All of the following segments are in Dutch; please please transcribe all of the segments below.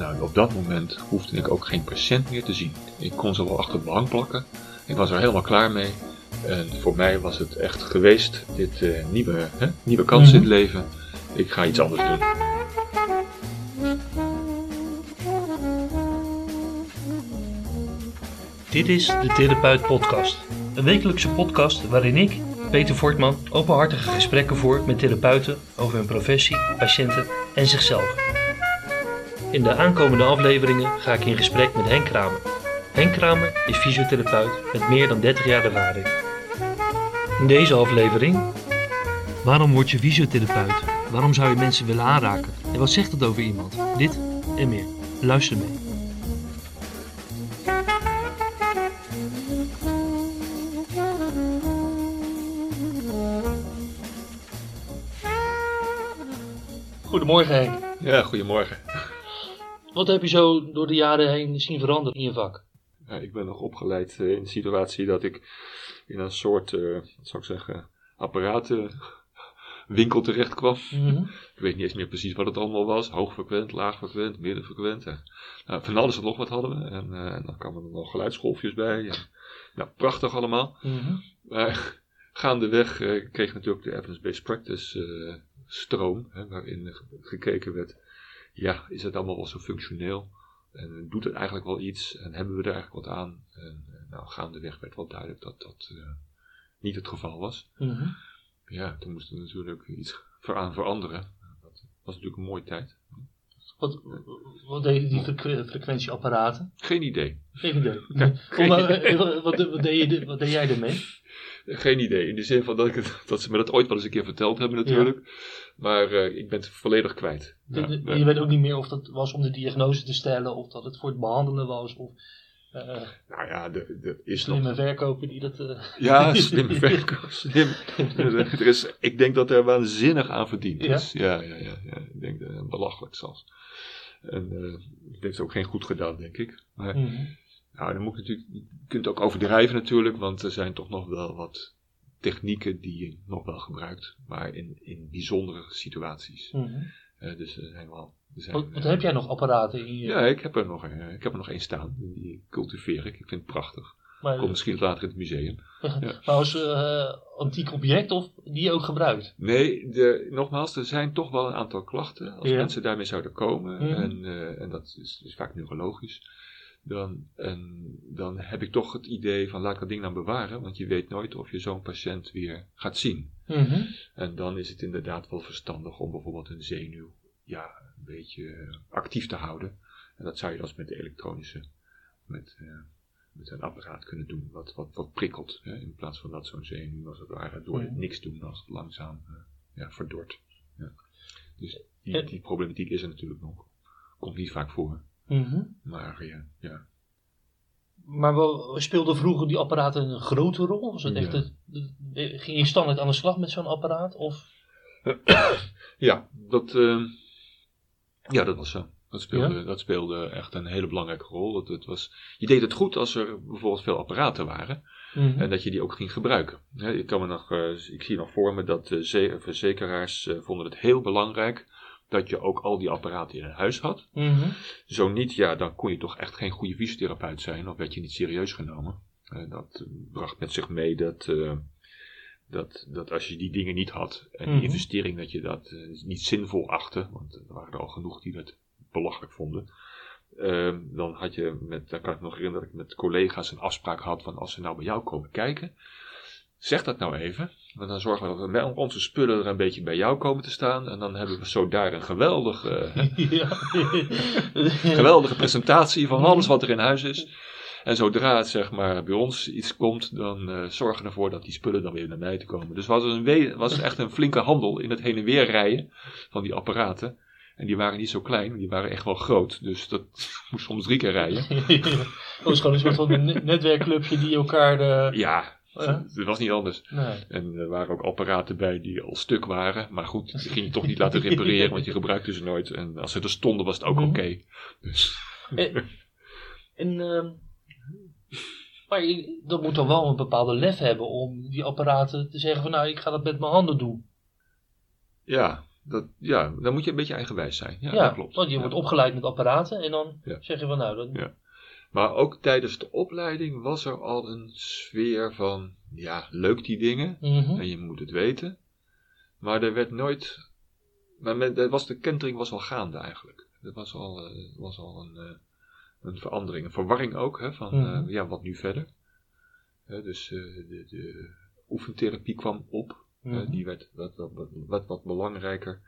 Nou, op dat moment hoefde ik ook geen patiënt meer te zien. Ik kon ze wel achter het behang plakken. Ik was er helemaal klaar mee. En voor mij was het echt geweest, dit eh, nieuwe, hè, nieuwe kans in het leven. Ik ga iets anders doen. Dit is de Therapeut Podcast. Een wekelijkse podcast waarin ik, Peter Voortman, openhartige gesprekken voer met therapeuten over hun professie, patiënten en zichzelf. In de aankomende afleveringen ga ik in gesprek met Henk Kramer. Henk Kramer is fysiotherapeut met meer dan 30 jaar ervaring. In deze aflevering. Waarom word je fysiotherapeut? Waarom zou je mensen willen aanraken? En wat zegt het over iemand? Dit en meer. Luister mee. Goedemorgen Henk. Ja, goedemorgen. Wat heb je zo door de jaren heen zien veranderen in je vak? Ja, ik ben nog opgeleid eh, in de situatie dat ik in een soort, eh, wat zou ik zeggen, apparatenwinkel terecht kwam. Mhm. Ik weet niet eens meer precies wat het allemaal was. Hoogfrequent, laagfrequent, middenfrequent. hè. Nou, van alles en nog wat hadden we. En, eh, en dan kwamen er nog geluidsgolfjes bij. En, nou, prachtig allemaal. Mhm. Maar gaandeweg eh, kreeg ik natuurlijk de evidence-based practice eh, stroom. Hè, waarin ge- gekeken werd, ja, is het allemaal wel zo functioneel? En doet het eigenlijk wel iets? En hebben we er eigenlijk wat aan? En eh, nou, gaandeweg werd wel duidelijk dat dat eh, niet het geval was. Mhm. Ja, toen moesten we natuurlijk iets ver- aan veranderen. Dat was natuurlijk een mooie tijd. Wat, wat deden die frequ- frequentieapparaten? Geen idee. Geen idee. Ja, geen Hoe- maar, idee. eh, wat, wat, wat deed je, wat deed jij ermee? Geen idee. In de zin van dat, ik het, dat ze me dat ooit wel eens een keer verteld hebben natuurlijk. Maar eh, ik ben het volledig kwijt. Ja, De- de- ja. Je weet ook niet meer of dat was om de diagnose te stellen, of dat het voor het behandelen was, of eh Nou ja, er is nog... slimme verkoper die dat... eh, Ja, slimme verkoop. Slim. er is, ik denk dat er waanzinnig aan verdiend is. Ja, ja, ja. ja. Ik denk belachelijk zelfs. En het heeft ook geen goed gedaan, denk ik. Maar Mhm. nou, dan moet je natuurlijk, je kunt ook overdrijven natuurlijk, want er zijn toch nog wel wat technieken die je nog wel gebruikt, maar in, in bijzondere situaties. Eh, dus er zijn wel. Er zijn, Wat, wat eh, heb jij nog apparaten in je... Ja, ik heb er nog, een- ik heb er nog één staan. Die cultiveer ik. Ik vind het prachtig. maar, Komt misschien later in het museum. maar als eh, antiek object of die je ook gebruikt? Nee, de, nogmaals, er zijn toch wel een aantal klachten. Als Ja. mensen daarmee zouden komen, Mhm. en, eh, en dat is, is vaak neurologisch, dan, en, dan heb ik toch het idee van laat ik dat ding nou bewaren, want je weet nooit of je zo'n patiënt weer gaat zien. Mhm. En dan is het inderdaad wel verstandig om bijvoorbeeld een zenuw ja, een beetje eh, actief te houden. En dat zou je dus met de elektronische, met, eh, met een apparaat kunnen doen, wat, wat, wat prikkelt. Hè, in plaats van dat zo'n zenuw als het ware door het Mhm. niks doen als het langzaam eh, ja, verdort. Ja. Dus die, En- die problematiek is er natuurlijk nog. Komt niet vaak voor. Mhm. Maar ja, ja. Maar wel, speelden vroeger die apparaten een grote rol? Was het echt ging je standaard aan de slag met zo'n apparaat? Of? Ja, dat, eh, ja, dat was zo. Dat speelde, Ja? dat speelde echt een hele belangrijke rol. Het was, je deed het goed als er bijvoorbeeld veel apparaten waren Mhm. en dat je die ook ging gebruiken. Ik, kan me nog, eh, ik zie nog voor me dat ze- verzekeraars eh, vonden het heel belangrijk dat je ook al die apparaten in huis had. Mhm. Zo niet, ja, dan kon je toch echt geen goede fysiotherapeut zijn of werd je niet serieus genomen. Eh, dat eh, bracht met zich mee dat, eh, dat, dat als je die dingen niet had en die Mhm. investering dat je dat niet zinvol achtte, want er waren er al genoeg die dat belachelijk vonden. eh, dan had je, met, dan kan ik me nog herinneren dat ik met collega's een afspraak had van als ze nou bij jou komen kijken, zeg dat nou even. Want dan zorgen we dat onze spullen er een beetje bij jou komen te staan. En dan hebben we zo daar een geweldige, eh, ja. geweldige presentatie van alles wat er in huis is. En zodra het zeg maar bij ons iets komt, dan eh, zorgen we ervoor dat die spullen dan weer naar mij te komen. Dus was het een was echt een flinke handel in het heen en weer rijden van die apparaten. En die waren niet zo klein, die waren echt wel groot. Dus dat moest soms drie keer rijden. Dat was gewoon een soort van een netwerkclubje die elkaar... eh, Ja, Het was niet anders. nee. En er waren ook apparaten bij die al stuk waren. Maar goed, die ging je toch niet laten repareren, want je gebruikte ze nooit. En als ze er stonden, was het ook Mhm. oké. Dus En, en ehm, maar je, dat moet dan wel een bepaalde lef hebben om die apparaten te zeggen van nou, ik ga dat met mijn handen doen. ja, dat, ja, dan moet je een beetje eigenwijs zijn. Ja, Ja, dat klopt. want je Ja. wordt opgeleid met apparaten en dan Ja. zeg je van nou, dan. Maar ook tijdens de opleiding was er al een sfeer van, ja, leuk die dingen. Mhm. En je moet het weten. Maar er werd nooit. Maar men, was, de kentering was al gaande eigenlijk. Er was al, eh, was al een, eh, een verandering. Een verwarring ook. Hè, van Mhm. eh, ja, wat nu verder. Dus de, de oefentherapie kwam op. Mhm. die werd wat, wat, wat, wat, belangrijker.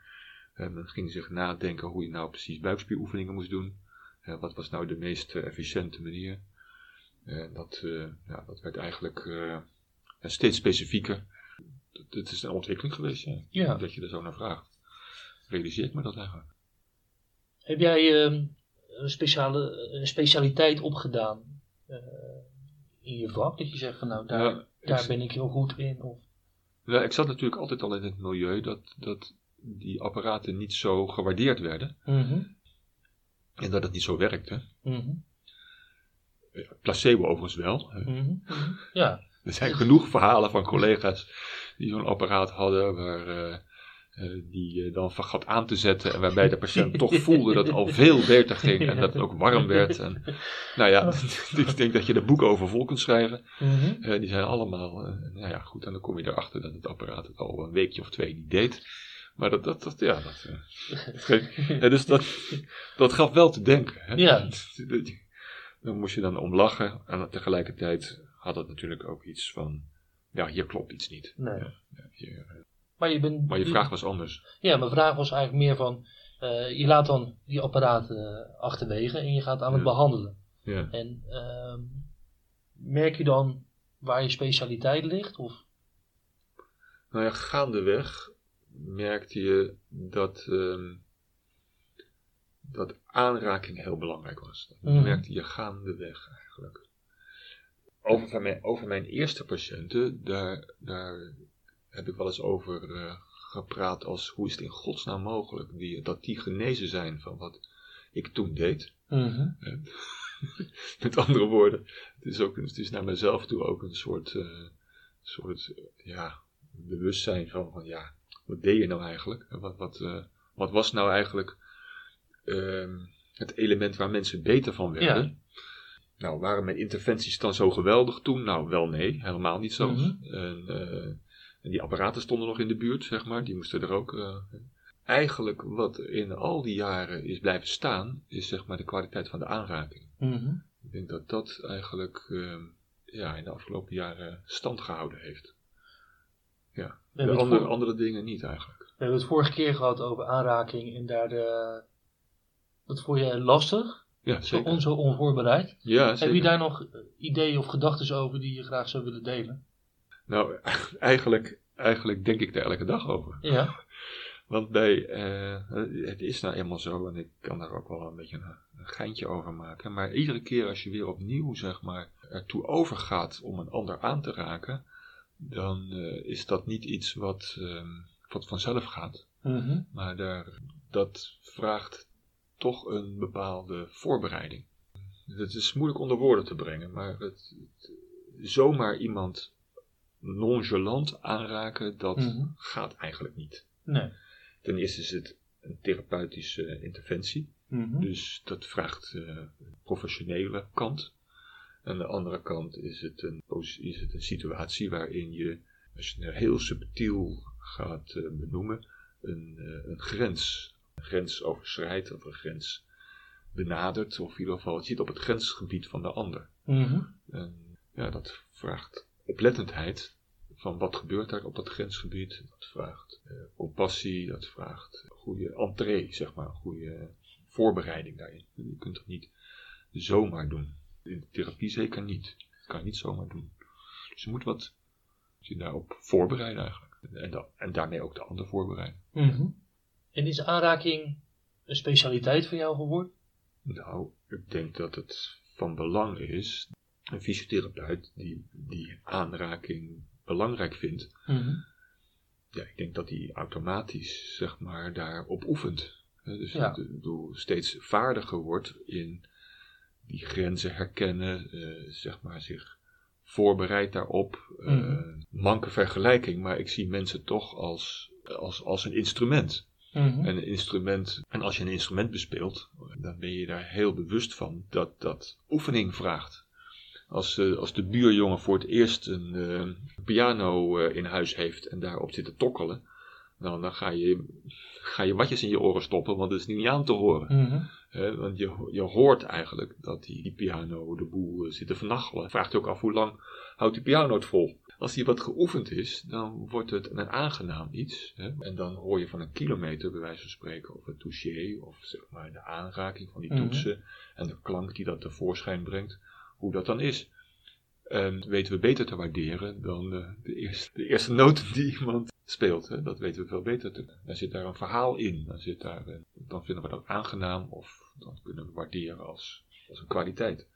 Men ging zich nadenken hoe je nou precies buikspieroefeningen moest doen. Eh, wat was nou de meest eh, efficiënte manier. Eh, dat, ja, dat werd eigenlijk steeds specifieker. Het- is een ontwikkeling geweest, ja. Ja. Dat je er zo naar vraagt. Realiseer ik me dat eigenlijk. Heb jij ehm, een, speciale, een specialiteit opgedaan in je vak? Dat je zegt van nou, daar, ik daar ben ik heel goed in. Of, Ja, ik zat natuurlijk altijd al in het milieu dat, dat die apparaten niet zo gewaardeerd werden. Mhm. En dat het niet zo werkte. Mhm. Eh, Placebo overigens wel. Mhm. Mhm. Ja, Er zijn genoeg verhalen van collega's die zo'n apparaat hadden, waar, eh, eh, die eh, dan vergat aan te zetten en waarbij de patiënt toch voelde dat het al veel beter ging en dat het ook warm werd. En, nou ja, ik denk dat je er boeken over vol kunt schrijven. Mhm. Die zijn allemaal, nou ja, goed, en dan kom je erachter dat het apparaat het al een weekje of twee niet deed. Maar dat, dat, dat ja, dat, eh, dat geeft- dus dat, dat gaf wel te denken. Hè? Ja. Dan moest je dan om lachen en tegelijkertijd had het natuurlijk ook iets van, ja, hier klopt iets niet. Nee. Ja, hier, eh, Maar je, bent, maar je vraag was anders. Ja, mijn vraag was eigenlijk meer van, eh, je laat dan die apparaten achterwege en je gaat aan het Ja. behandelen. Ja. En ehm, merk je dan waar je specialiteit ligt? Of? Nou ja, gaandeweg merkte je dat, ehm, dat aanraking heel belangrijk was. Dat Mhm. merkte je gaandeweg eigenlijk. Over, van mijn, over mijn eerste patiënten, daar, daar heb ik wel eens over eh, gepraat als hoe is het in godsnaam mogelijk die, dat die genezen zijn van wat ik toen deed. Mhm. Met andere woorden, het is, ook, het is naar mezelf toe ook een soort, eh, soort ja, bewustzijn van, van ja, wat deed je nou eigenlijk? En Wat, wat, eh, wat was nou eigenlijk ehm, het element waar mensen beter van werden? Nou, waren mijn interventies dan zo geweldig toen? Nou, wel nee, helemaal niet zo. Mhm. en, eh, en die apparaten stonden nog in de buurt, zeg maar, die moesten er ook. eh, eigenlijk wat in al die jaren is blijven staan, is zeg maar de kwaliteit van de aanraking. Mhm. Ik denk dat dat eigenlijk ehm, ja, in de afgelopen jaren stand gehouden heeft. We de andere, andere dingen niet eigenlijk. we hebben het vorige keer gehad over aanraking en daar de, dat vond je lastig, Ja, zo, on, zo onvoorbereid. Ja, Heb je daar nog ideeën of gedachten over die je graag zou willen delen? Nou, eigenlijk, eigenlijk denk ik er elke dag over. Ja. Want bij, eh, het is nou eenmaal zo, en ik kan daar ook wel een beetje een, een geintje over maken. Maar iedere keer als je weer opnieuw, zeg maar, ertoe overgaat om een ander aan te raken, dan eh, is dat niet iets wat, ehm, wat vanzelf gaat. Mhm. Maar daar, dat vraagt toch een bepaalde voorbereiding. Het is moeilijk onder woorden te brengen, maar het, het- zomaar iemand nonchalant aanraken, dat Mhm. gaat eigenlijk niet. Nee. Ten eerste is het een therapeutische interventie, Mhm. dus dat vraagt eh, een professionele kant. Aan de andere kant is het, een, is het een situatie waarin je, als je het heel subtiel gaat eh, benoemen, een, eh, een grens, een grens overschrijdt of een grens benadert, of in ieder geval het zit op het grensgebied van de ander. Mhm. En ja, dat vraagt oplettendheid van wat gebeurt daar op dat grensgebied. Dat vraagt eh, compassie, dat vraagt goede entree, zeg maar, goede voorbereiding daarin. Je kunt het niet zomaar doen. In therapie zeker niet. Dat kan je niet zomaar doen. Dus je moet wat je daarop voorbereiden eigenlijk. En, en daarmee ook de ander voorbereiden. Mhm. En is aanraking een specialiteit van jou geworden? Nou, ik denk dat het van belang is, een fysiotherapeut die die aanraking belangrijk vindt, Mhm. ja, ik denk dat hij automatisch, zeg maar, daarop oefent. Dus Ja. steeds vaardiger wordt in die grenzen herkennen, eh, zeg maar, zich voorbereidt daarop. Mhm. manke vergelijking, maar ik zie mensen toch als, als, als een instrument. Mhm. En een instrument, en als je een instrument bespeelt, dan ben je daar heel bewust van dat dat oefening vraagt. Als, eh, als de buurjongen voor het eerst een piano in huis heeft en daarop zit te tokkelen, nou, dan ga je, ga je watjes in je oren stoppen, want dat is niet aan te horen. Mhm. Want je, je hoort eigenlijk dat die, die piano de boel eh, zit te vernachelen. Vraagt je ook af hoe lang houdt die piano het vol. Als die wat geoefend is, dan wordt het een aangenaam iets. Hè? En dan hoor je van een kilometer, bij wijze van spreken, of het touché, of zeg maar de aanraking van die Mhm. toetsen en de klank die dat tevoorschijn brengt, hoe dat dan is. En weten we beter te waarderen dan eh, de, eerste, de eerste noten die iemand speelt. Hè? Dat weten we veel beter te Dan zit daar een verhaal in. Dan, zit daar, eh, dan vinden we dat aangenaam of dan kunnen we waarderen als, als een kwaliteit.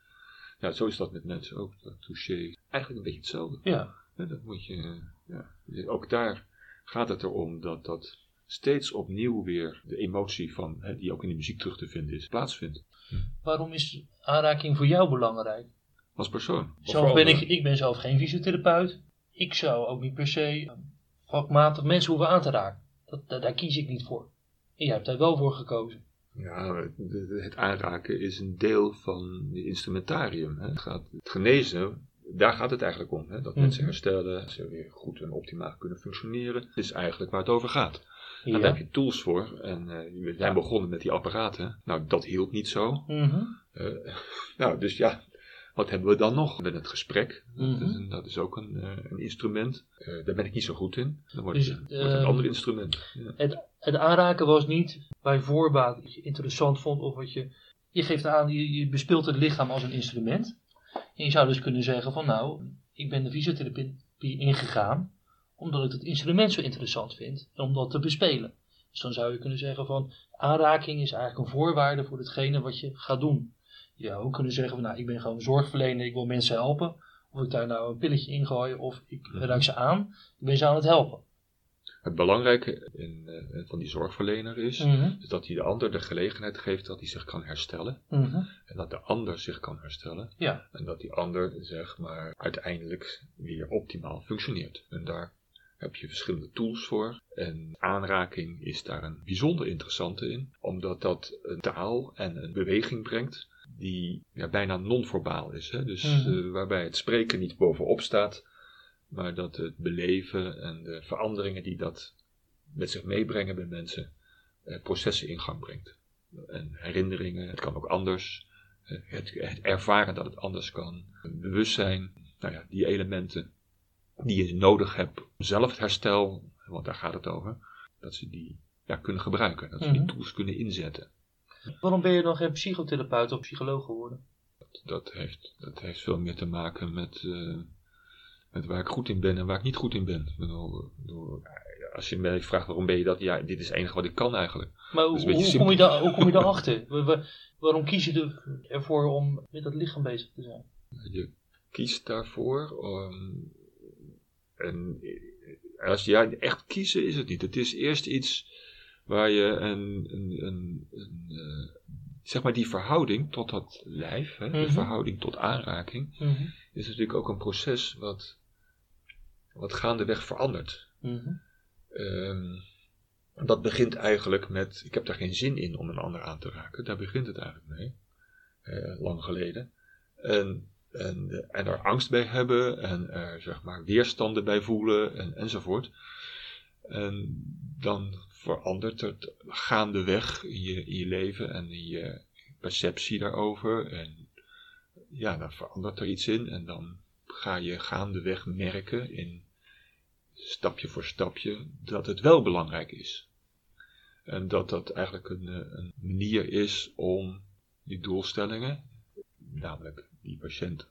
Ja, zo is dat met mensen ook. Dat touché. Eigenlijk een beetje hetzelfde. Ja. Dat moet je, ja. Ook daar gaat het erom dat dat steeds opnieuw weer de emotie van, hè, die ook in de muziek terug te vinden is, plaatsvindt. Waarom is aanraking voor jou belangrijk? Als persoon. Zelf ben ik, ik ben zelf geen fysiotherapeut. Ik zou ook niet per se eh, vakmatig mensen hoeven aan te raken. Dat, daar, daar kies ik niet voor. En jij hebt daar wel voor gekozen. Ja, het- aanraken is een deel van het instrumentarium. Hè. Het, gaat, het genezen, daar gaat het eigenlijk om. Hè. Dat Mhm. mensen herstellen, ze weer goed en optimaal kunnen functioneren. Dat is eigenlijk waar het over gaat. En daar heb Ja. je tools voor. En eh, we zijn Ja. begonnen met die apparaten. Nou, dat hielp niet zo. Mhm. Eh, nou, dus ja, wat hebben we dan nog? Met het gesprek. Dat, Mhm. is, een, dat is ook een, eh, een instrument. Eh, daar ben ik niet zo goed in. Dan wordt, Dus, het, wordt het een ehm, ander instrument. Ja. Het, het aanraken was niet bij voorbaat wat je interessant vond of wat je. Je geeft aan, je, je bespeelt het lichaam als een instrument. En je zou dus kunnen zeggen van nou, ik ben de fysiotherapie ingegaan omdat ik het instrument zo interessant vind en om dat te bespelen. Dus dan zou je kunnen zeggen van aanraking is eigenlijk een voorwaarde voor hetgene wat je gaat doen. Je zou ook kunnen zeggen van nou, ik ben gewoon zorgverlener, ik wil mensen helpen. Of ik daar nou een pilletje in gooi of ik raak ze aan, ik ben ze aan het helpen. Het belangrijke in, eh, van die zorgverlener is, Mhm, is dat hij de ander de gelegenheid geeft dat hij zich kan herstellen. mhm. En dat de ander zich kan herstellen. Ja. En dat die ander, zeg maar, uiteindelijk weer optimaal functioneert. En daar heb je verschillende tools voor. En aanraking is daar een bijzonder interessante in. Omdat dat een taal en een beweging brengt die ja, bijna non-verbaal is. Hè? Dus Mhm. eh, waarbij het spreken niet bovenop staat. Maar dat het beleven en de veranderingen die dat met zich meebrengen bij mensen, eh, processen in gang brengt. En herinneringen, het kan ook anders. Eh, Het, het ervaren dat het anders kan. Bewustzijn, nou ja, die elementen die je nodig hebt om zelf het herstel, want daar gaat het over, dat ze die ja, kunnen gebruiken. Dat ze die Mhm. tools kunnen inzetten. Waarom ben je dan geen psychotherapeut of psycholoog geworden? Dat heeft, dat heeft veel meer te maken met, eh, met waar ik goed in ben en waar ik niet goed in ben. Ik bedoel, bedoel, als je mij vraagt waarom ben je dat, ja, dit is het enige wat ik kan eigenlijk. Maar hoe, kom je daar, hoe kom je daarachter? Wa- wa- waarom kies je er- ervoor om met dat lichaam bezig te zijn? Je kiest daarvoor. ehm, en eh, als je ja, echt kiezen is het niet. Het is eerst iets waar je een, een, een, een, eh, zeg maar die verhouding tot dat lijf, hè, de Mhm. verhouding tot aanraking, Mhm, is natuurlijk ook een proces wat, wat gaandeweg verandert. mhm, Ehm, dat begint eigenlijk met, ik heb daar geen zin in om een ander aan te raken. Daar begint het eigenlijk mee, eh, lang geleden. En, en, en er angst bij hebben en er zeg maar weerstanden bij voelen en, enzovoort. En dan verandert het gaandeweg in je, in je leven en in je perceptie daarover. En ja, dan verandert er iets in en dan ga je gaandeweg merken in stapje voor stapje dat het wel belangrijk is. En dat dat eigenlijk een, eh, een manier is om die doelstellingen, namelijk die patiënt,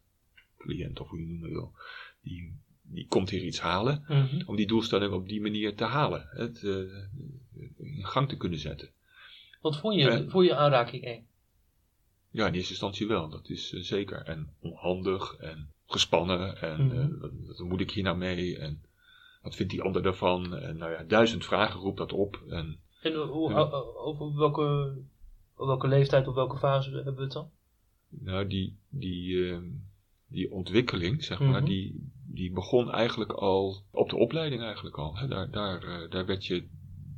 cliënt of hoe je het noemen wil, die, die komt hier iets halen, mhm. om die doelstelling op die manier te halen, het eh, in gang te kunnen zetten. Wat vond je, vond je aanraking eng? Ja, in eerste instantie wel, dat is eh, zeker. En onhandig en gespannen en Mhm. eh, wat, wat moet ik hier nou mee en wat vindt die ander daarvan? En nou ja, duizend vragen roept dat op. En En hoe, over welke, welke leeftijd of welke fase hebben we het dan? nou, die, die, ehm, die ontwikkeling, zeg maar, Mhm. die, die begon eigenlijk al op de opleiding eigenlijk al. Hè. Daar, daar, eh, daar werd je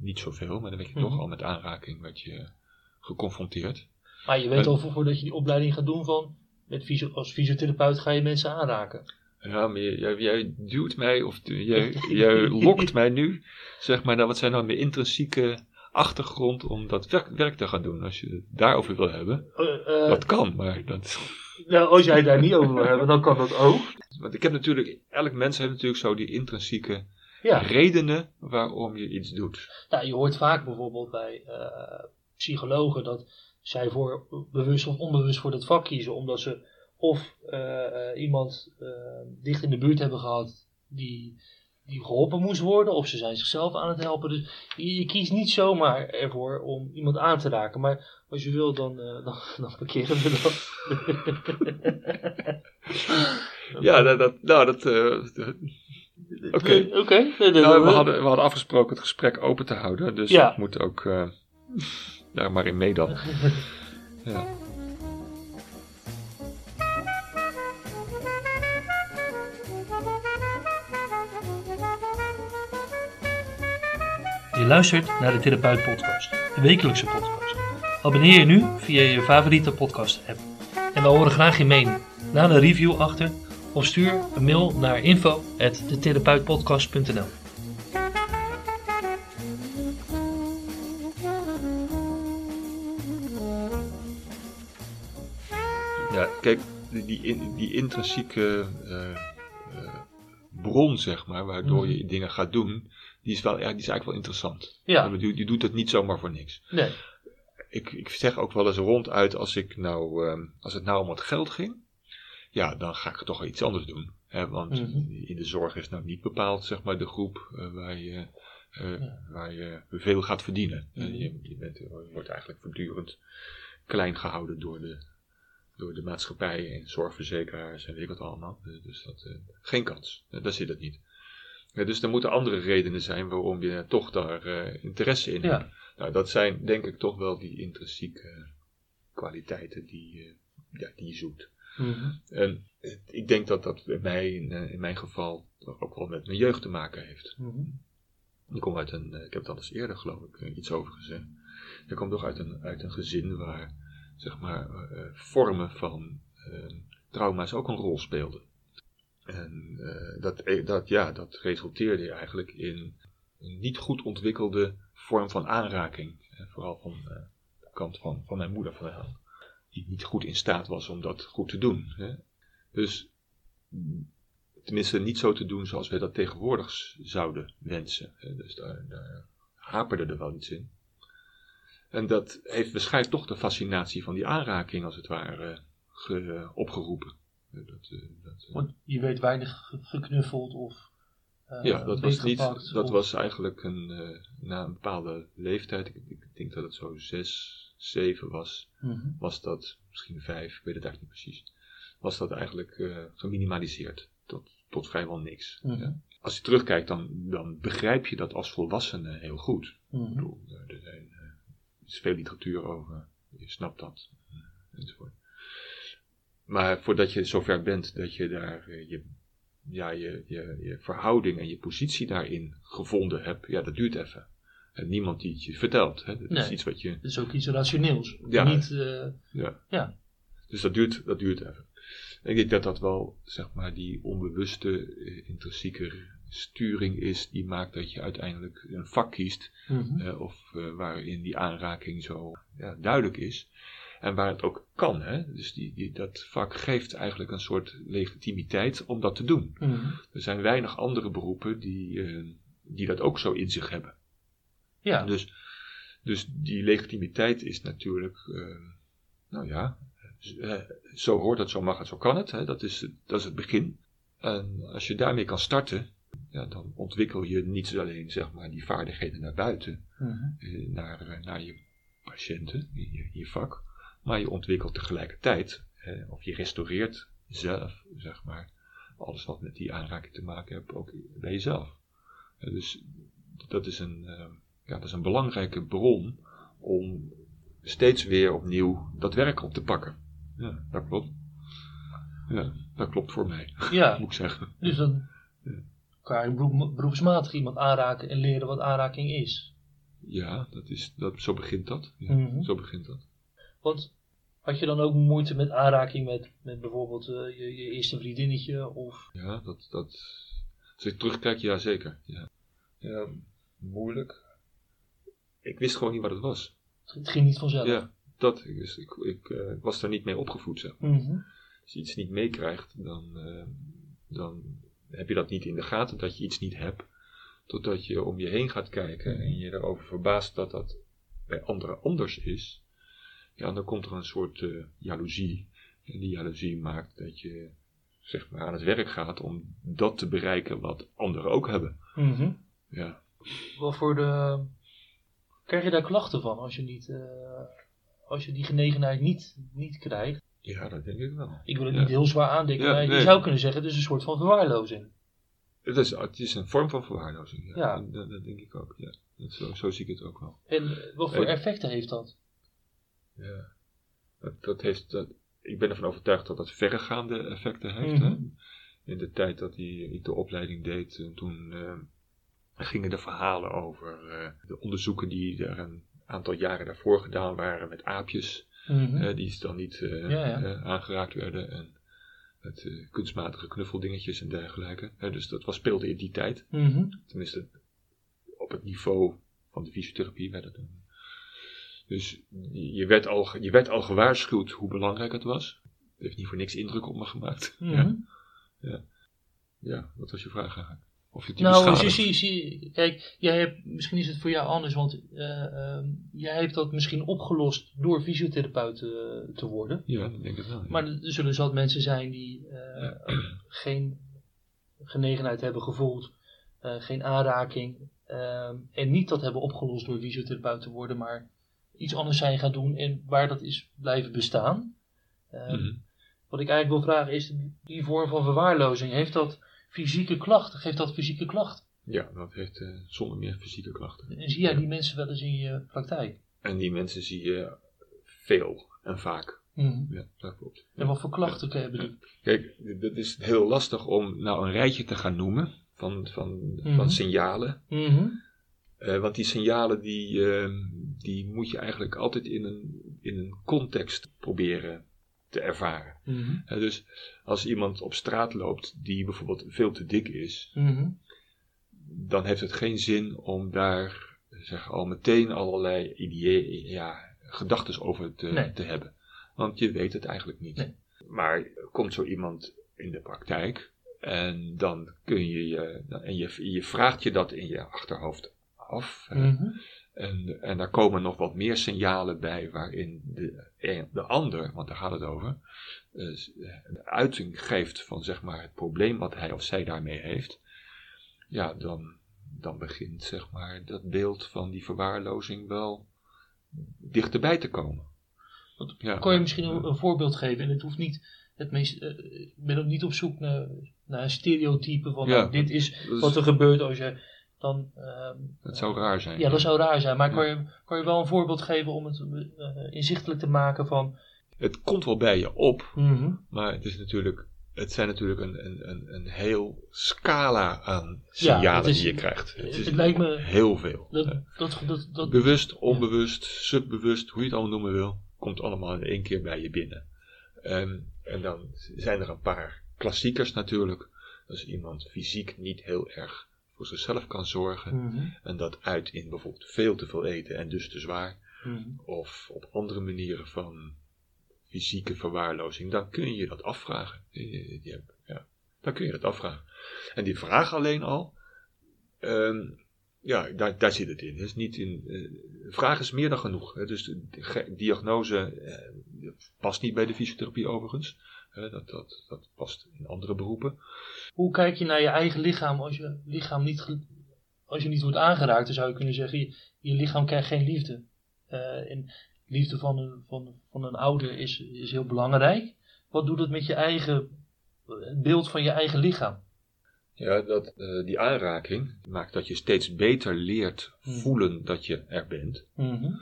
niet zoveel, maar dan werd je Mhm. toch al met aanraking werd je geconfronteerd. Maar je weet En- al voor- voordat je die opleiding gaat doen van, met fysio- als fysiotherapeut ga je mensen aanraken. Ja, maar jij, duwt mij, of jij, jij lokt mij nu, zeg maar, naar wat zijn nou mijn intrinsieke achtergrond om dat werk, werk te gaan doen. Als je het daarover wil hebben, Eh, eh, dat kan, maar dat... nou, als jij het daar niet over wil hebben, dan kan dat ook. Want ik heb natuurlijk, elk mens heeft natuurlijk zo die intrinsieke Ja, redenen waarom je iets doet. nou, je hoort vaak bijvoorbeeld bij eh, psychologen dat zij voor bewust of onbewust voor dat vak kiezen, omdat ze of eh, eh, iemand dicht in de buurt hebben gehad die, die geholpen moest worden, of ze zijn zichzelf aan het helpen. Dus je, je kiest niet zomaar ervoor om iemand aan te raken. Maar als je wil, dan, eh, dan, dan parkeren we dat. Ja, dat, dat, nou, dat, eh, Oké. Oké. nee, nou, we, hadden, we hadden afgesproken het gesprek open te houden, dus Ja. ik moet ook eh, daar maar in mee dan. Ja. Je luistert naar de Therapeut Podcast, de wekelijkse podcast. Abonneer je nu via je favoriete podcast app. En we horen graag je mening. Laat een review achter of stuur een mail naar info.detherapeutpodcast.nl Ja, kijk, die, die, in- die intrinsieke eh, eh, bron, zeg maar, waardoor Mhm. je dingen gaat doen, die is, wel, ja, die is eigenlijk wel interessant. Ja. Die, die doet het niet zomaar voor niks. Nee. Ik, ik zeg ook wel eens ronduit, als, ik nou, ehm, als het nou om het geld ging, ja, dan ga ik toch iets anders doen. Hè, want Mhm. in de zorg is nou niet bepaald, zeg maar, de groep eh, waar, je, eh, Ja. waar je veel gaat verdienen. Eh, Mhm. je, je, bent, je wordt eigenlijk voortdurend klein gehouden door de, door de maatschappij en zorgverzekeraars en weet ik wat allemaal. Eh, Dus dat, geen kans. Daar zit het niet. Ja, dus er moeten andere redenen zijn waarom je toch daar eh, interesse in hebt. Ja. Nou, dat zijn denk ik toch wel die intrinsieke kwaliteiten die, eh, ja, die je zoekt. Mhm. En ik denk dat dat bij mij, in, eh, in mijn geval, ook wel met mijn jeugd te maken heeft. Mhm. Ik kom uit een, eh, ik heb het al eens eerder geloof ik eh, iets over gezegd. Ik kom toch uit een, uit een gezin waar, zeg maar, eh, eh, vormen van eh, trauma's ook een rol speelden. En eh, dat, eh, dat, ja, dat resulteerde eigenlijk in een niet goed ontwikkelde vorm van aanraking. Eh, vooral van de kant van, van mijn moeder vooral. Die niet goed in staat was om dat goed te doen. Hè. Dus tenminste niet zo te doen zoals wij dat tegenwoordig zouden wensen. hè. Dus daar, daar haperde er wel iets in. En dat heeft waarschijnlijk toch de fascinatie van die aanraking als het ware ge- opgeroepen. Eh, Dat, eh, dat, eh, Want je werd weinig ge- geknuffeld of ja, dat was, niet, dat of- was eigenlijk een, na een bepaalde leeftijd, ik, ik denk dat het zo zes, zeven was, Mhm. was dat, misschien vijf, ik weet het eigenlijk niet precies, was dat eigenlijk geminimaliseerd tot, tot vrijwel niks. Mhm. Ja. Als je terugkijkt, dan, dan begrijp je dat als volwassene heel goed. Ik Mhm. bedoel, er, zijn, er is veel literatuur over, je snapt dat, enzovoort. Maar voordat je zover bent dat je daar eh, je, ja, je, je, je verhouding en je positie daarin gevonden hebt, ja, dat duurt even. En niemand die het je vertelt. Hè. Dat is iets wat je. Is ook iets rationeels. Ja. Niet, eh, Ja. Ja. Dus dat duurt, dat duurt even. En ik denk dat dat wel, zeg maar, die onbewuste, eh, intrinsieke sturing is, die maakt dat je uiteindelijk een vak kiest, mhm. of waarin die aanraking zo ja, duidelijk is. En waar het ook kan, hè. Dus die, die, dat vak geeft eigenlijk een soort legitimiteit om dat te doen. Mhm. Er zijn weinig andere beroepen die, eh, die dat ook zo in zich hebben. Ja. Dus, dus die legitimiteit is natuurlijk, eh, nou ja, eh, zo hoort het, zo mag het, zo kan het. Hè? Dat, is, het- dat is het begin. En als je daarmee kan starten, ja, dan ontwikkel je niet alleen zeg maar, die vaardigheden naar buiten, Mhm. naar, naar je patiënten, in je, in je vak, maar je ontwikkelt tegelijkertijd, eh, of je restaureert zelf, zeg maar, alles wat met die aanraking te maken heeft, ook bij jezelf. Eh, dus dat is, een, eh, ja, dat is een belangrijke bron om steeds weer opnieuw dat werk op te pakken. Ja, dat klopt. Ja, dat klopt voor mij, ja. moet ik zeggen. Dus dan kan je beroep- beroepsmatig iemand aanraken en leren wat aanraking is. Ja, dat is, dat, zo begint dat. Ja, Mhm. Zo begint dat. Want had je dan ook moeite met aanraking met, met bijvoorbeeld eh, je, je eerste vriendinnetje? Of... Ja, dat, dat, als ik terugkijk, ja zeker. Ja. ja, moeilijk. Ik wist gewoon niet wat het was. Het ging niet vanzelf. Ja, dat. Ik, wist, ik, ik eh, was daar niet mee opgevoed. Zeg. Mhm. Als je iets niet meekrijgt, dan, eh, dan heb je dat niet in de gaten dat je iets niet hebt. Totdat je om je heen gaat kijken en je erover verbaast dat dat bij anderen anders is. Ja, dan komt er een soort eh, jaloezie. En die jaloezie maakt dat je zeg maar aan het werk gaat om dat te bereiken wat anderen ook hebben. Mhm. Ja, Wat voor de... Krijg je daar klachten van als je, niet, eh, als je die genegenheid niet, niet krijgt? ja dat denk ik wel. Ik wil het Ja. niet heel zwaar aandenken, Ja, maar je zou kunnen zeggen het is een soort van verwaarlozing. Het is, het is een vorm van verwaarlozing. Ja, Ja. Dat, dat denk ik ook. Ja. Dat, zo, zo zie ik het ook wel. En eh, wat voor effecten heeft dat? Ja. Dat, dat heeft, dat, ik ben ervan overtuigd dat dat verregaande effecten heeft. Mhm. hè. In de tijd dat die, ik de opleiding deed, en toen eh, gingen de verhalen over eh, de onderzoeken die er een aantal jaren daarvoor gedaan waren met aapjes. Mhm. eh, die dan niet eh, Ja, ja. eh, aangeraakt werden. En met eh, kunstmatige knuffeldingetjes en dergelijke. Dus dat was, speelde in die tijd. Mhm. Tenminste, op het niveau van de fysiotherapie werd het toen. Dus je werd, al, je werd al gewaarschuwd hoe belangrijk het was. Het heeft niet voor niks indruk op me gemaakt. Mhm. Ja. ja, wat was je vraag eigenlijk? Of je Nou, zie, zie, zie, kijk, jij hebt, misschien is het voor jou anders, want eh, ehm, jij hebt dat misschien opgelost door fysiotherapeut eh, te worden. Ja, dat denk ik wel. ja. Maar er zullen zat mensen zijn die eh, geen genegenheid hebben gevoeld, geen aanraking, ehm, en niet dat hebben opgelost door fysiotherapeut te worden, maar iets anders zijn gaan doen en waar dat is blijven bestaan. Ehm, Mhm. Wat ik eigenlijk wil vragen is, die vorm van verwaarlozing, heeft dat fysieke klachten? Geeft dat fysieke klachten? Ja, dat heeft eh, zonder meer fysieke klachten. En zie jij die mensen wel eens in je praktijk? En die mensen zie je veel en vaak. Mhm. Ja, dat klopt. En wat voor klachten hebben die? Kijk, dat is heel lastig om nou een rijtje te gaan noemen van, van, van signalen. Mhm. Eh, want die signalen die, eh, die moet je eigenlijk altijd in een, in een context proberen te ervaren. Mhm. Eh, dus als iemand op straat loopt die bijvoorbeeld veel te dik is, Mhm. dan heeft het geen zin om daar zeg, al meteen allerlei ideeën, ja, gedachten over te, Nee. te hebben. Want je weet het eigenlijk niet. Nee. Maar komt zo iemand in de praktijk en dan kun je je, en je, je vraagt je dat in je achterhoofd af. Mhm. En, en daar komen nog wat meer signalen bij waarin de, een- de ander, want daar gaat het over, eh, de uiting geeft van zeg maar het probleem wat hij of zij daarmee heeft. Ja, dan, dan begint zeg maar dat beeld van die verwaarlozing wel dichterbij te komen. Wat- Ja. Kon je misschien een, een voorbeeld geven? En het hoeft niet het meest. eh, ik ben ook niet op zoek naar, naar een stereotype van Ja, nou, dit is- wat er gebeurt als je dan. ehm, Dat zou raar zijn. ja, dat zou raar zijn. Maar kan, je, kan je wel een voorbeeld geven om het eh, inzichtelijk te maken van. Het komt wel bij je op, Mhm. maar het, is natuurlijk, het zijn natuurlijk een, een, een, een heel scala aan signalen is- die je krijgt. Het is het lijkt me- heel veel. Dat, dat, dat, dat, Bewust, onbewust, subbewust, hoe je het allemaal noemen wil, komt allemaal in één keer bij je binnen. Ehm, en dan zijn er een paar klassiekers natuurlijk. Als iemand fysiek niet heel erg voor zichzelf kan zorgen. Mhm. En dat uit in bijvoorbeeld veel te veel eten en dus te zwaar. Mhm. Of op andere manieren van fysieke verwaarlozing. Dan kun je dat afvragen. Ja, dan kun je dat afvragen. En die vraag alleen al. ehm, ja, daar, daar zit het in. Het is niet in de vraag is meer dan genoeg. Hè. Dus de diagnose eh, past niet bij de fysiotherapie overigens. Dat, dat, dat past in andere beroepen. Hoe kijk je naar je eigen lichaam als je lichaam niet, als je niet wordt aangeraakt? Dan zou je kunnen zeggen, je, je lichaam krijgt geen liefde. Eh, en liefde van een, van, van een ouder is, is heel belangrijk. Wat doet het met je eigen beeld van je eigen lichaam? Ja, dat, eh, die aanraking maakt dat je steeds beter leert Hmm. voelen dat je er bent. Mhm,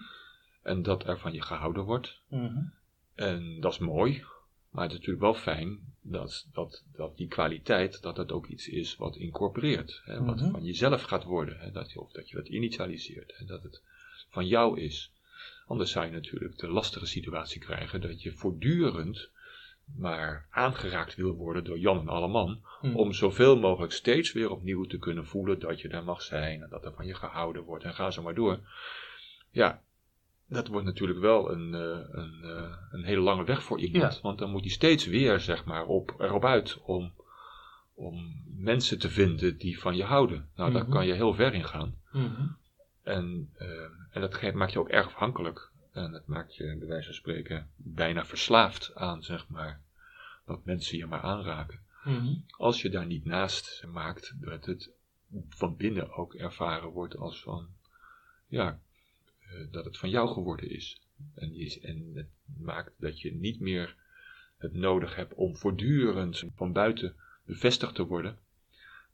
En dat er van je gehouden wordt. mhm, En dat is mooi. Maar het is natuurlijk wel fijn dat, dat, dat die kwaliteit, dat dat ook iets is wat incorporeert. Hè, wat Mhm. van jezelf gaat worden. Hè, dat je, of dat je dat initialiseert. Hè, dat het van jou is. Anders zou je natuurlijk de lastige situatie krijgen dat je voortdurend maar aangeraakt wil worden door Jan en Alleman. Hm. Om zoveel mogelijk steeds weer opnieuw te kunnen voelen dat je daar mag zijn en dat er van je gehouden wordt en ga zo maar door. Ja, dat wordt natuurlijk wel een, eh, een, eh, een hele lange weg voor iemand. Ja. Want dan moet hij steeds weer zeg maar, op, erop uit om, om mensen te vinden die van je houden. Nou, daar Mhm. kan je heel ver in gaan. Mhm. En, eh, en dat maakt je ook erg afhankelijk. En dat maakt je, bij wijze van spreken, bijna verslaafd aan, zeg maar, dat mensen je maar aanraken. Mhm. Als je daar niet naast maakt, dat het van binnen ook ervaren wordt als van, ja, dat het van jou geworden is. En, is, en het maakt dat je niet meer het nodig hebt om voortdurend van buiten bevestigd te worden,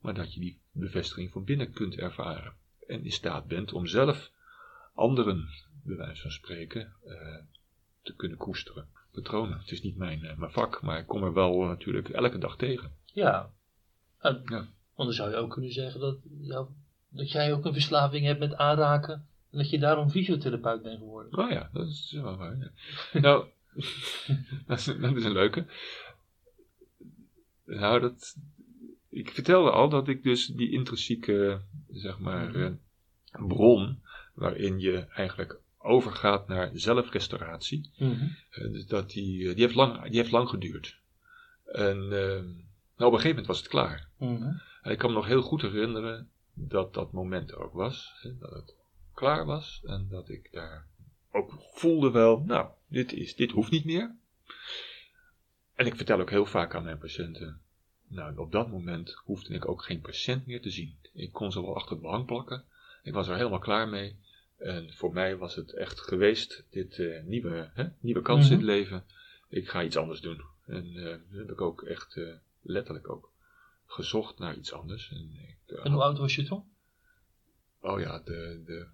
maar dat je die bevestiging van binnen kunt ervaren. En in staat bent om zelf anderen, bij wijze van spreken, eh, te kunnen koesteren. Patronen. Het is niet mijn, eh, mijn vak, maar ik kom er wel eh, natuurlijk elke dag tegen. Ja. Nou, Ja. Want dan zou je ook kunnen zeggen dat, dat jij ook een verslaving hebt met aanraken. En dat je daarom fysiotherapeut bent geworden. Oh ja, dat is wel waar. Ja. nou, dat is, dat is een leuke. Nou, dat, ik vertelde al dat ik dus die intrinsieke, zeg maar, eh, bron, waarin je eigenlijk overgaat naar zelfrestauratie, Mhm. eh, dus dat die, eh, die, heeft lang, die heeft lang geduurd. En eh, nou, op een gegeven moment was het klaar. Mhm. En ik kan me nog heel goed herinneren dat dat moment er ook was. Hè, dat het klaar was en dat ik daar ook voelde wel, nou, dit, is, dit hoeft niet meer. En ik vertel ook heel vaak aan mijn patiënten, nou, op dat moment hoefde ik ook geen patiënt meer te zien. Ik kon ze wel achter het behang plakken. Ik was er helemaal klaar mee. En voor mij was het echt geweest, dit eh, nieuwe, hè, nieuwe kans in het leven. Ik ga iets anders doen. En dan heb ik ook echt eh, letterlijk ook gezocht naar iets anders. En ik, En hoe oud was je toen? Oh ja, de, de,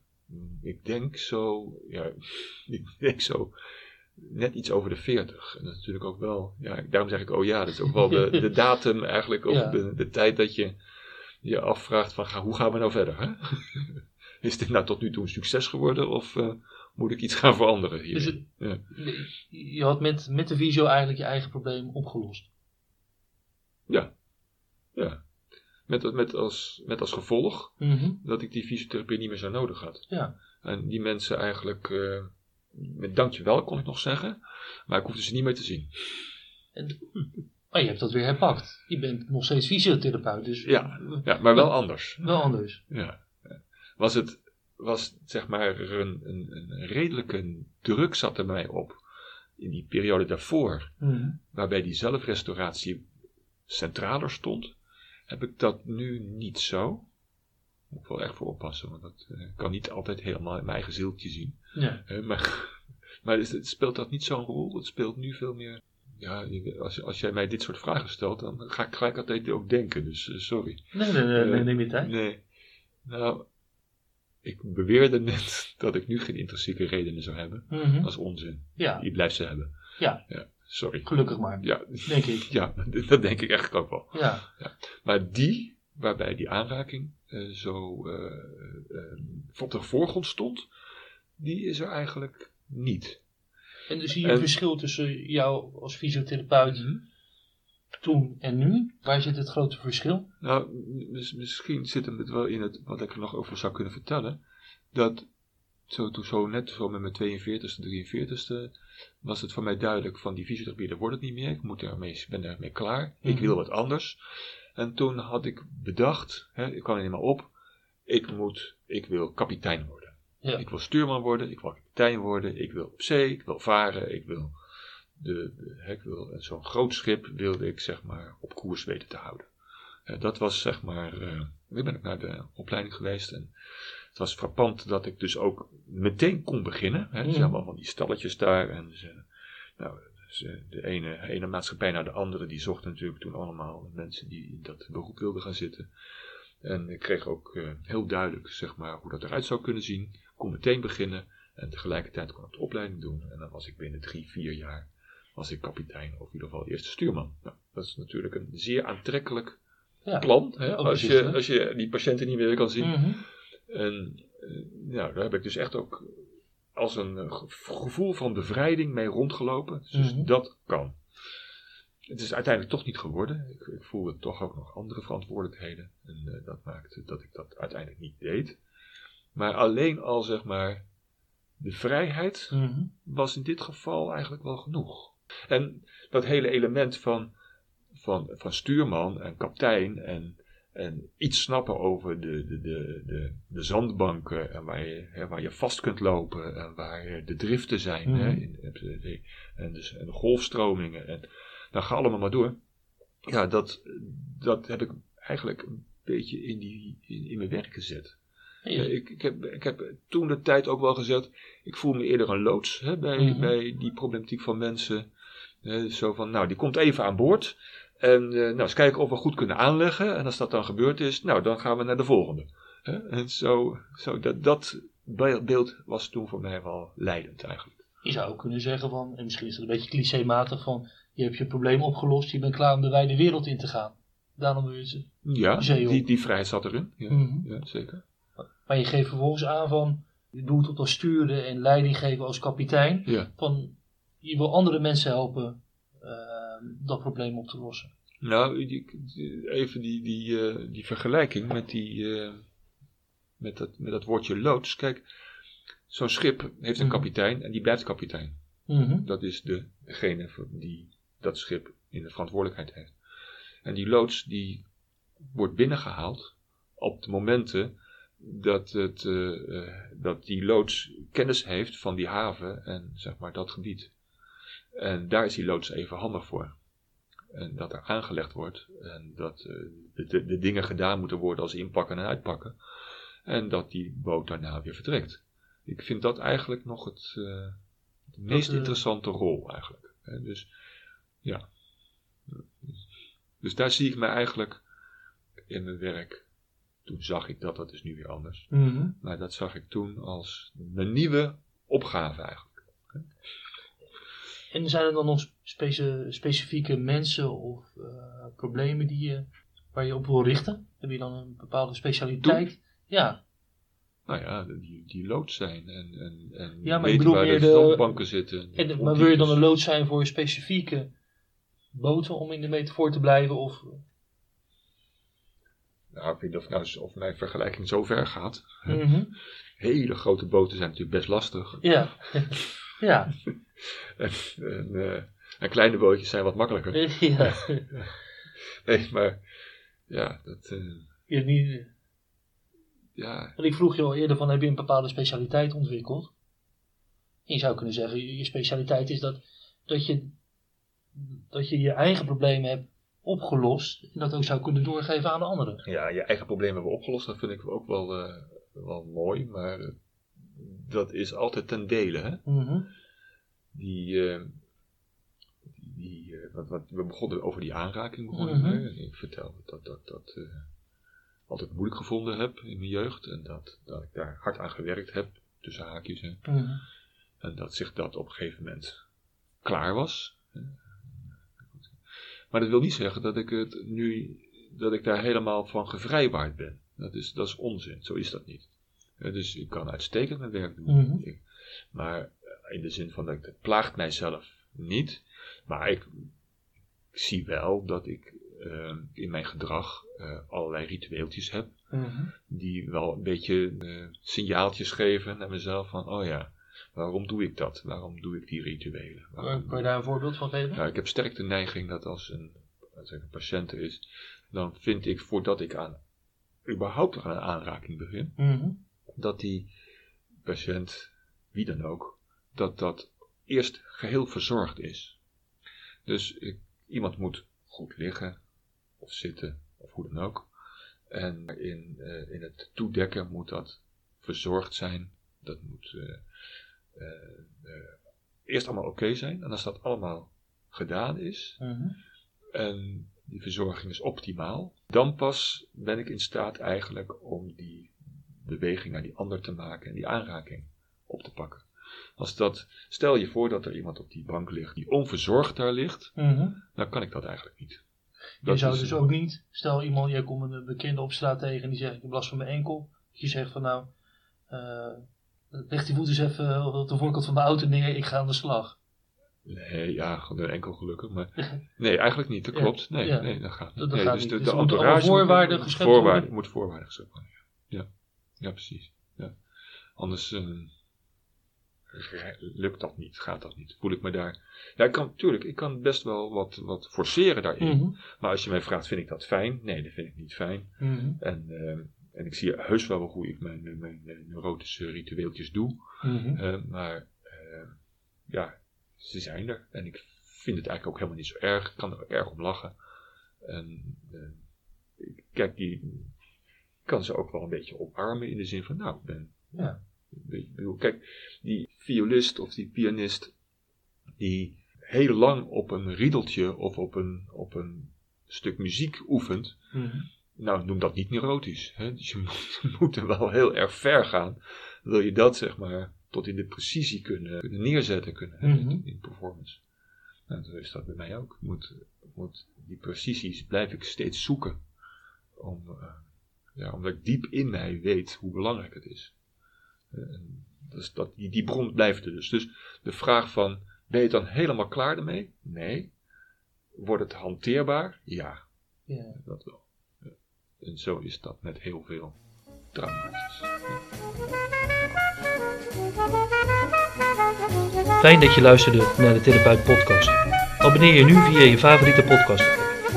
ik denk zo, ja, ik denk zo net iets over de 40. En dat is natuurlijk ook wel, ja, daarom zeg ik, oh ja, dat is ook wel de, de datum eigenlijk, of Ja. de, de tijd dat je je afvraagt van, ga, hoe gaan we nou verder? Hè? Is dit nou tot nu toe een succes geworden, of eh, moet ik iets gaan veranderen hier? Dus het- Ja. je had met, met de visio eigenlijk je eigen probleem opgelost. Ja, ja. Met, met, als, met als gevolg Mhm. dat ik die fysiotherapie niet meer zo nodig had. Ja. En die mensen eigenlijk, eh, met dankjewel kon ik nog zeggen, maar ik hoefde ze niet meer te zien. En, hm. Maar je hebt dat weer herpakt. Je bent nog steeds fysiotherapeut, dus Ja. Ja, maar wel anders. wel anders. Ja. Was het, was zeg maar een, een, een redelijke druk zat er bij mij op in die periode daarvoor, Mhm. waarbij die zelfrestauratie centraler stond, heb ik dat nu niet zo. Moet ik wel echt voor oppassen, want dat eh, kan niet altijd helemaal in mijn eigen zieltje zien. Ja. Hè, maar maar het, speelt dat niet zo'n rol? Het speelt nu veel meer. Ja, als, als jij mij dit soort vragen stelt, dan ga ik gelijk altijd ook denken. Dus eh, sorry. Nee, nee, nee, nee, Eh, neem je tijd. Nee. Nou, ik beweerde net dat ik nu geen intrinsieke redenen zou hebben. Mhm. Dat is onzin. Ja, Die blijft ze hebben. Ja. ja sorry. gelukkig maar, Ja, denk ik. ja, dat denk ik eigenlijk ook wel. Ja. Maar die, waarbij die aanraking eh, zo eh, eh, op de voorgrond stond, die is er eigenlijk niet. En dus zie je een En- verschil tussen jou als fysiotherapeut toen en nu? Waar zit het grote verschil? Nou, mis- misschien zit hem het wel in het, wat ik er nog over zou kunnen vertellen. Dat zo, toen zo net zo met mijn 42ste, 43ste, was het voor mij duidelijk van die fysiotherapie, dat wordt het niet meer. Ik moet ermee, ben ermee klaar. Ik Mhm. wil wat anders. En toen had ik bedacht, hè, ik kwam er niet meer op, ik moet, ik wil kapitein worden. Ja. Ik wil stuurman worden, ik wil kapitein worden, ik wil op zee, ik wil varen, ik wil, de, de, hè, ik wil zo'n groot schip wilde ik zeg maar op koers weten te houden. Eh, dat was zeg maar, eh nu ben ik naar de opleiding geweest en het was frappant dat ik dus ook meteen kon beginnen. Hè. Mhm. allemaal van die stalletjes daar en nou, de ene, ene maatschappij naar de andere, die zochten natuurlijk toen allemaal mensen die in dat beroep wilden gaan zitten. En ik kreeg ook eh, heel duidelijk zeg maar, hoe dat eruit zou kunnen zien. Ik kon meteen beginnen en tegelijkertijd kon ik de opleiding doen. En dan was ik binnen drie, vier jaar was ik kapitein, of in ieder geval eerste stuurman. Nou, dat is natuurlijk een zeer aantrekkelijk Ja. plan, hè, als, je, als je die patiënten niet meer kan zien. Mhm. En eh, nou, daar heb ik dus echt ook als een eh, ge- gevoel van bevrijding mee rondgelopen. Dus Mhm. dat kan. Het is uiteindelijk toch niet geworden. Ik, ik voelde toch ook nog andere verantwoordelijkheden. En eh, dat maakte dat ik dat uiteindelijk niet deed. Maar alleen al zeg maar de vrijheid Mhm. was in dit geval eigenlijk wel genoeg. En dat hele element van, van, van stuurman en kaptein en, en iets snappen over de, de, de, de, de zandbanken en waar je, hè, waar je vast kunt lopen en waar de driften zijn hè, Mhm. in, de- en, dus, en de golfstromingen en dan ga allemaal maar door. Ja, dat, dat heb ik eigenlijk een beetje in, die, in, in mijn werk gezet. Ja. Ik, ik, heb, ik heb toen de tijd ook wel gezegd, ik voel me eerder een loods hè, bij, Mhm. bij die problematiek van mensen. Hè, zo van, nou, die komt even aan boord. En eh, nou, eens kijken of we goed kunnen aanleggen. En als dat dan gebeurd is, nou, dan gaan we naar de volgende. Hè? En zo, zo dat, dat be- beeld was toen voor mij wel leidend eigenlijk. Je zou ook kunnen zeggen van, en misschien is het een beetje clichématig van, je hebt je probleem opgelost, je bent klaar om de wijde wereld in te gaan. Daarom wil je ze. Ja, die, die vrijheid zat erin. Ja, Mhm. ja zeker. Maar je geeft vervolgens aan van, je doet het als stuurder en leiding geven als kapitein. Ja. Van, je wil andere mensen helpen dat probleem op te lossen. Nou, even die, die, eh, die vergelijking met, die, eh, met, dat, met dat woordje loods. Kijk, zo'n schip heeft een Mhm. kapitein en die blijft kapitein. Mhm. Dat is de, degene die dat schip in de verantwoordelijkheid heeft. En die loods die wordt binnengehaald op de momenten dat, het, eh, eh, dat die loods kennis heeft van die haven en zeg maar dat gebied. En daar is die loods even handig voor. En dat er aangelegd wordt en dat eh, de, de, de dingen gedaan moeten worden als inpakken en uitpakken. En dat die boot daarna weer vertrekt. Ik vind dat eigenlijk nog het, eh, de meest eh, interessante rol eigenlijk. Dus ja. Dus daar zie ik me eigenlijk in mijn werk. Toen zag ik dat, dat is nu weer anders. Mhm. Maar dat zag ik toen als mijn nieuwe opgave eigenlijk. En zijn er dan nog specifieke mensen of eh, problemen die je, waar je op wil richten? Heb je dan een bepaalde specialiteit? Ja, Nou ja, die, die loods zijn en, en, en Ja, maar weten waar de de- zandbanken zitten. en, maar wil je dan een lood zijn voor specifieke boten om in de metafoor te blijven? Of, Nou, ik weet niet of, nou, of mijn vergelijking zo ver gaat. Mhm. Hele grote boten zijn natuurlijk best lastig. Ja, ja. En, en, eh, en kleine bootjes zijn wat makkelijker. ja. Nee, maar ja, dat, eh, Je, niet, ja, want ik vroeg je al eerder van, heb je een bepaalde specialiteit ontwikkeld? En je zou kunnen zeggen, je specialiteit is dat, dat, je, dat je je eigen problemen hebt opgelost en dat ook zou kunnen doorgeven aan de anderen. ja, je eigen problemen hebben opgelost, dat vind ik ook wel, eh, wel mooi. Maar eh, dat is altijd ten dele, hè. Mhm. Die, eh, die, die eh, wat, wat, we begonnen over die aanraking. Begonnen, hè. En ik vertelde dat dat, dat eh, altijd moeilijk gevonden heb in mijn jeugd. En dat, dat ik daar hard aan gewerkt heb, tussen haakjes. Hè. Mhm. En dat zich dat op een gegeven moment klaar was. Maar dat wil niet zeggen dat ik het nu, dat ik daar helemaal van gevrijwaard ben. Dat is, dat is onzin, zo is dat niet. Eh, Dus ik kan uitstekend mijn werk doen. Mhm. Maar eh, in de zin van dat het plaagt mijzelf niet. Maar ik, ik zie wel dat ik eh, in mijn gedrag eh, allerlei ritueeltjes heb Mhm. die wel een beetje eh, signaaltjes geven naar mezelf van, oh ja, waarom doe ik dat? Waarom doe ik die rituelen? Kan Waarom- je daar een voorbeeld van geven? Ja, ik heb sterk de neiging dat als een, als een patiënt er is, dan vind ik voordat ik aan, überhaupt aan een aanraking begin, Mhm. dat die patiënt, wie dan ook, dat dat eerst geheel verzorgd is. Dus ik, iemand moet goed liggen, of zitten, of hoe dan ook. En in, eh, in het toedekken moet dat verzorgd zijn. Dat moet eh, eh, eerst allemaal oké zijn. En als dat allemaal gedaan is, Mhm. en die verzorging is optimaal, dan pas ben ik in staat eigenlijk om die beweging naar die ander te maken en die aanraking op te pakken. Als dat, stel je voor dat er iemand op die bank ligt die onverzorgd daar ligt, Mhm. dan kan ik dat eigenlijk niet. Je zou is- dus ook niet, stel iemand, jij komt een bekende op straat tegen en die zegt ik heb last van mijn enkel. Je zegt van nou, eh leg die voet eens even op de voorkant van de auto neer, ik ga aan de slag. Nee, ja, gewoon een enkel gelukkig. Maar nee, eigenlijk niet. Dat Ja, klopt. Nee, ja. nee dat gaat niet. Dat- dat nee, gaat dus niet. de, Dus de entourage voorwaarden moet, geschept voorwaarden, worden. moet voorwaarden worden. Ja, ja, ja precies. Ja. Anders eh, lukt dat niet, gaat dat niet. Voel ik me daar. Ja, ik kan natuurlijk, ik kan best wel wat, wat forceren daarin. Mhm. Maar als je mij vraagt, vind ik dat fijn? Nee, dat vind ik niet fijn. Mhm. En, eh, en ik zie heus wel hoe ik mijn, mijn, mijn neurotische ritueeltjes doe. Mhm. Eh, maar eh, ja, ze zijn er. En ik vind het eigenlijk ook helemaal niet zo erg. Ik kan er erg om lachen. En kijk, die kan ze ook wel een beetje omarmen in de zin van, nou, ben. Ja. Kijk, die violist of die pianist, die heel lang op een riedeltje of op een, op een stuk muziek oefent, Mhm. nou, noem dat niet neurotisch. Hè? Dus je moet, je moet er wel heel erg ver gaan. Wil je dat, zeg maar, tot in de precisie kunnen, kunnen neerzetten kunnen Mhm. in, in performance. Nou, zo is dat bij mij ook. Moet, moet, die precisies blijf ik steeds zoeken. Om, eh, ja, omdat ik diep in mij weet hoe belangrijk het is. Eh, en dus dat, die, die bron blijft er dus. Dus de vraag van, ben je dan helemaal klaar ermee? Nee. Wordt het hanteerbaar? Ja Ja. dat wel. Ja. En zo is dat met heel veel trauma's. Fijn dat je luisterde naar de Therapeut Podcast. Abonneer je nu via je favoriete podcast.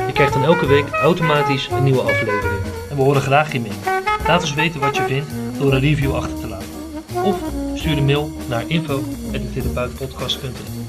Je krijgt dan elke week automatisch een nieuwe aflevering. En we horen graag je mening. Laat ons weten wat je vindt door een review achter te laten. Of stuur een mail naar info.therapeutpodcast.nl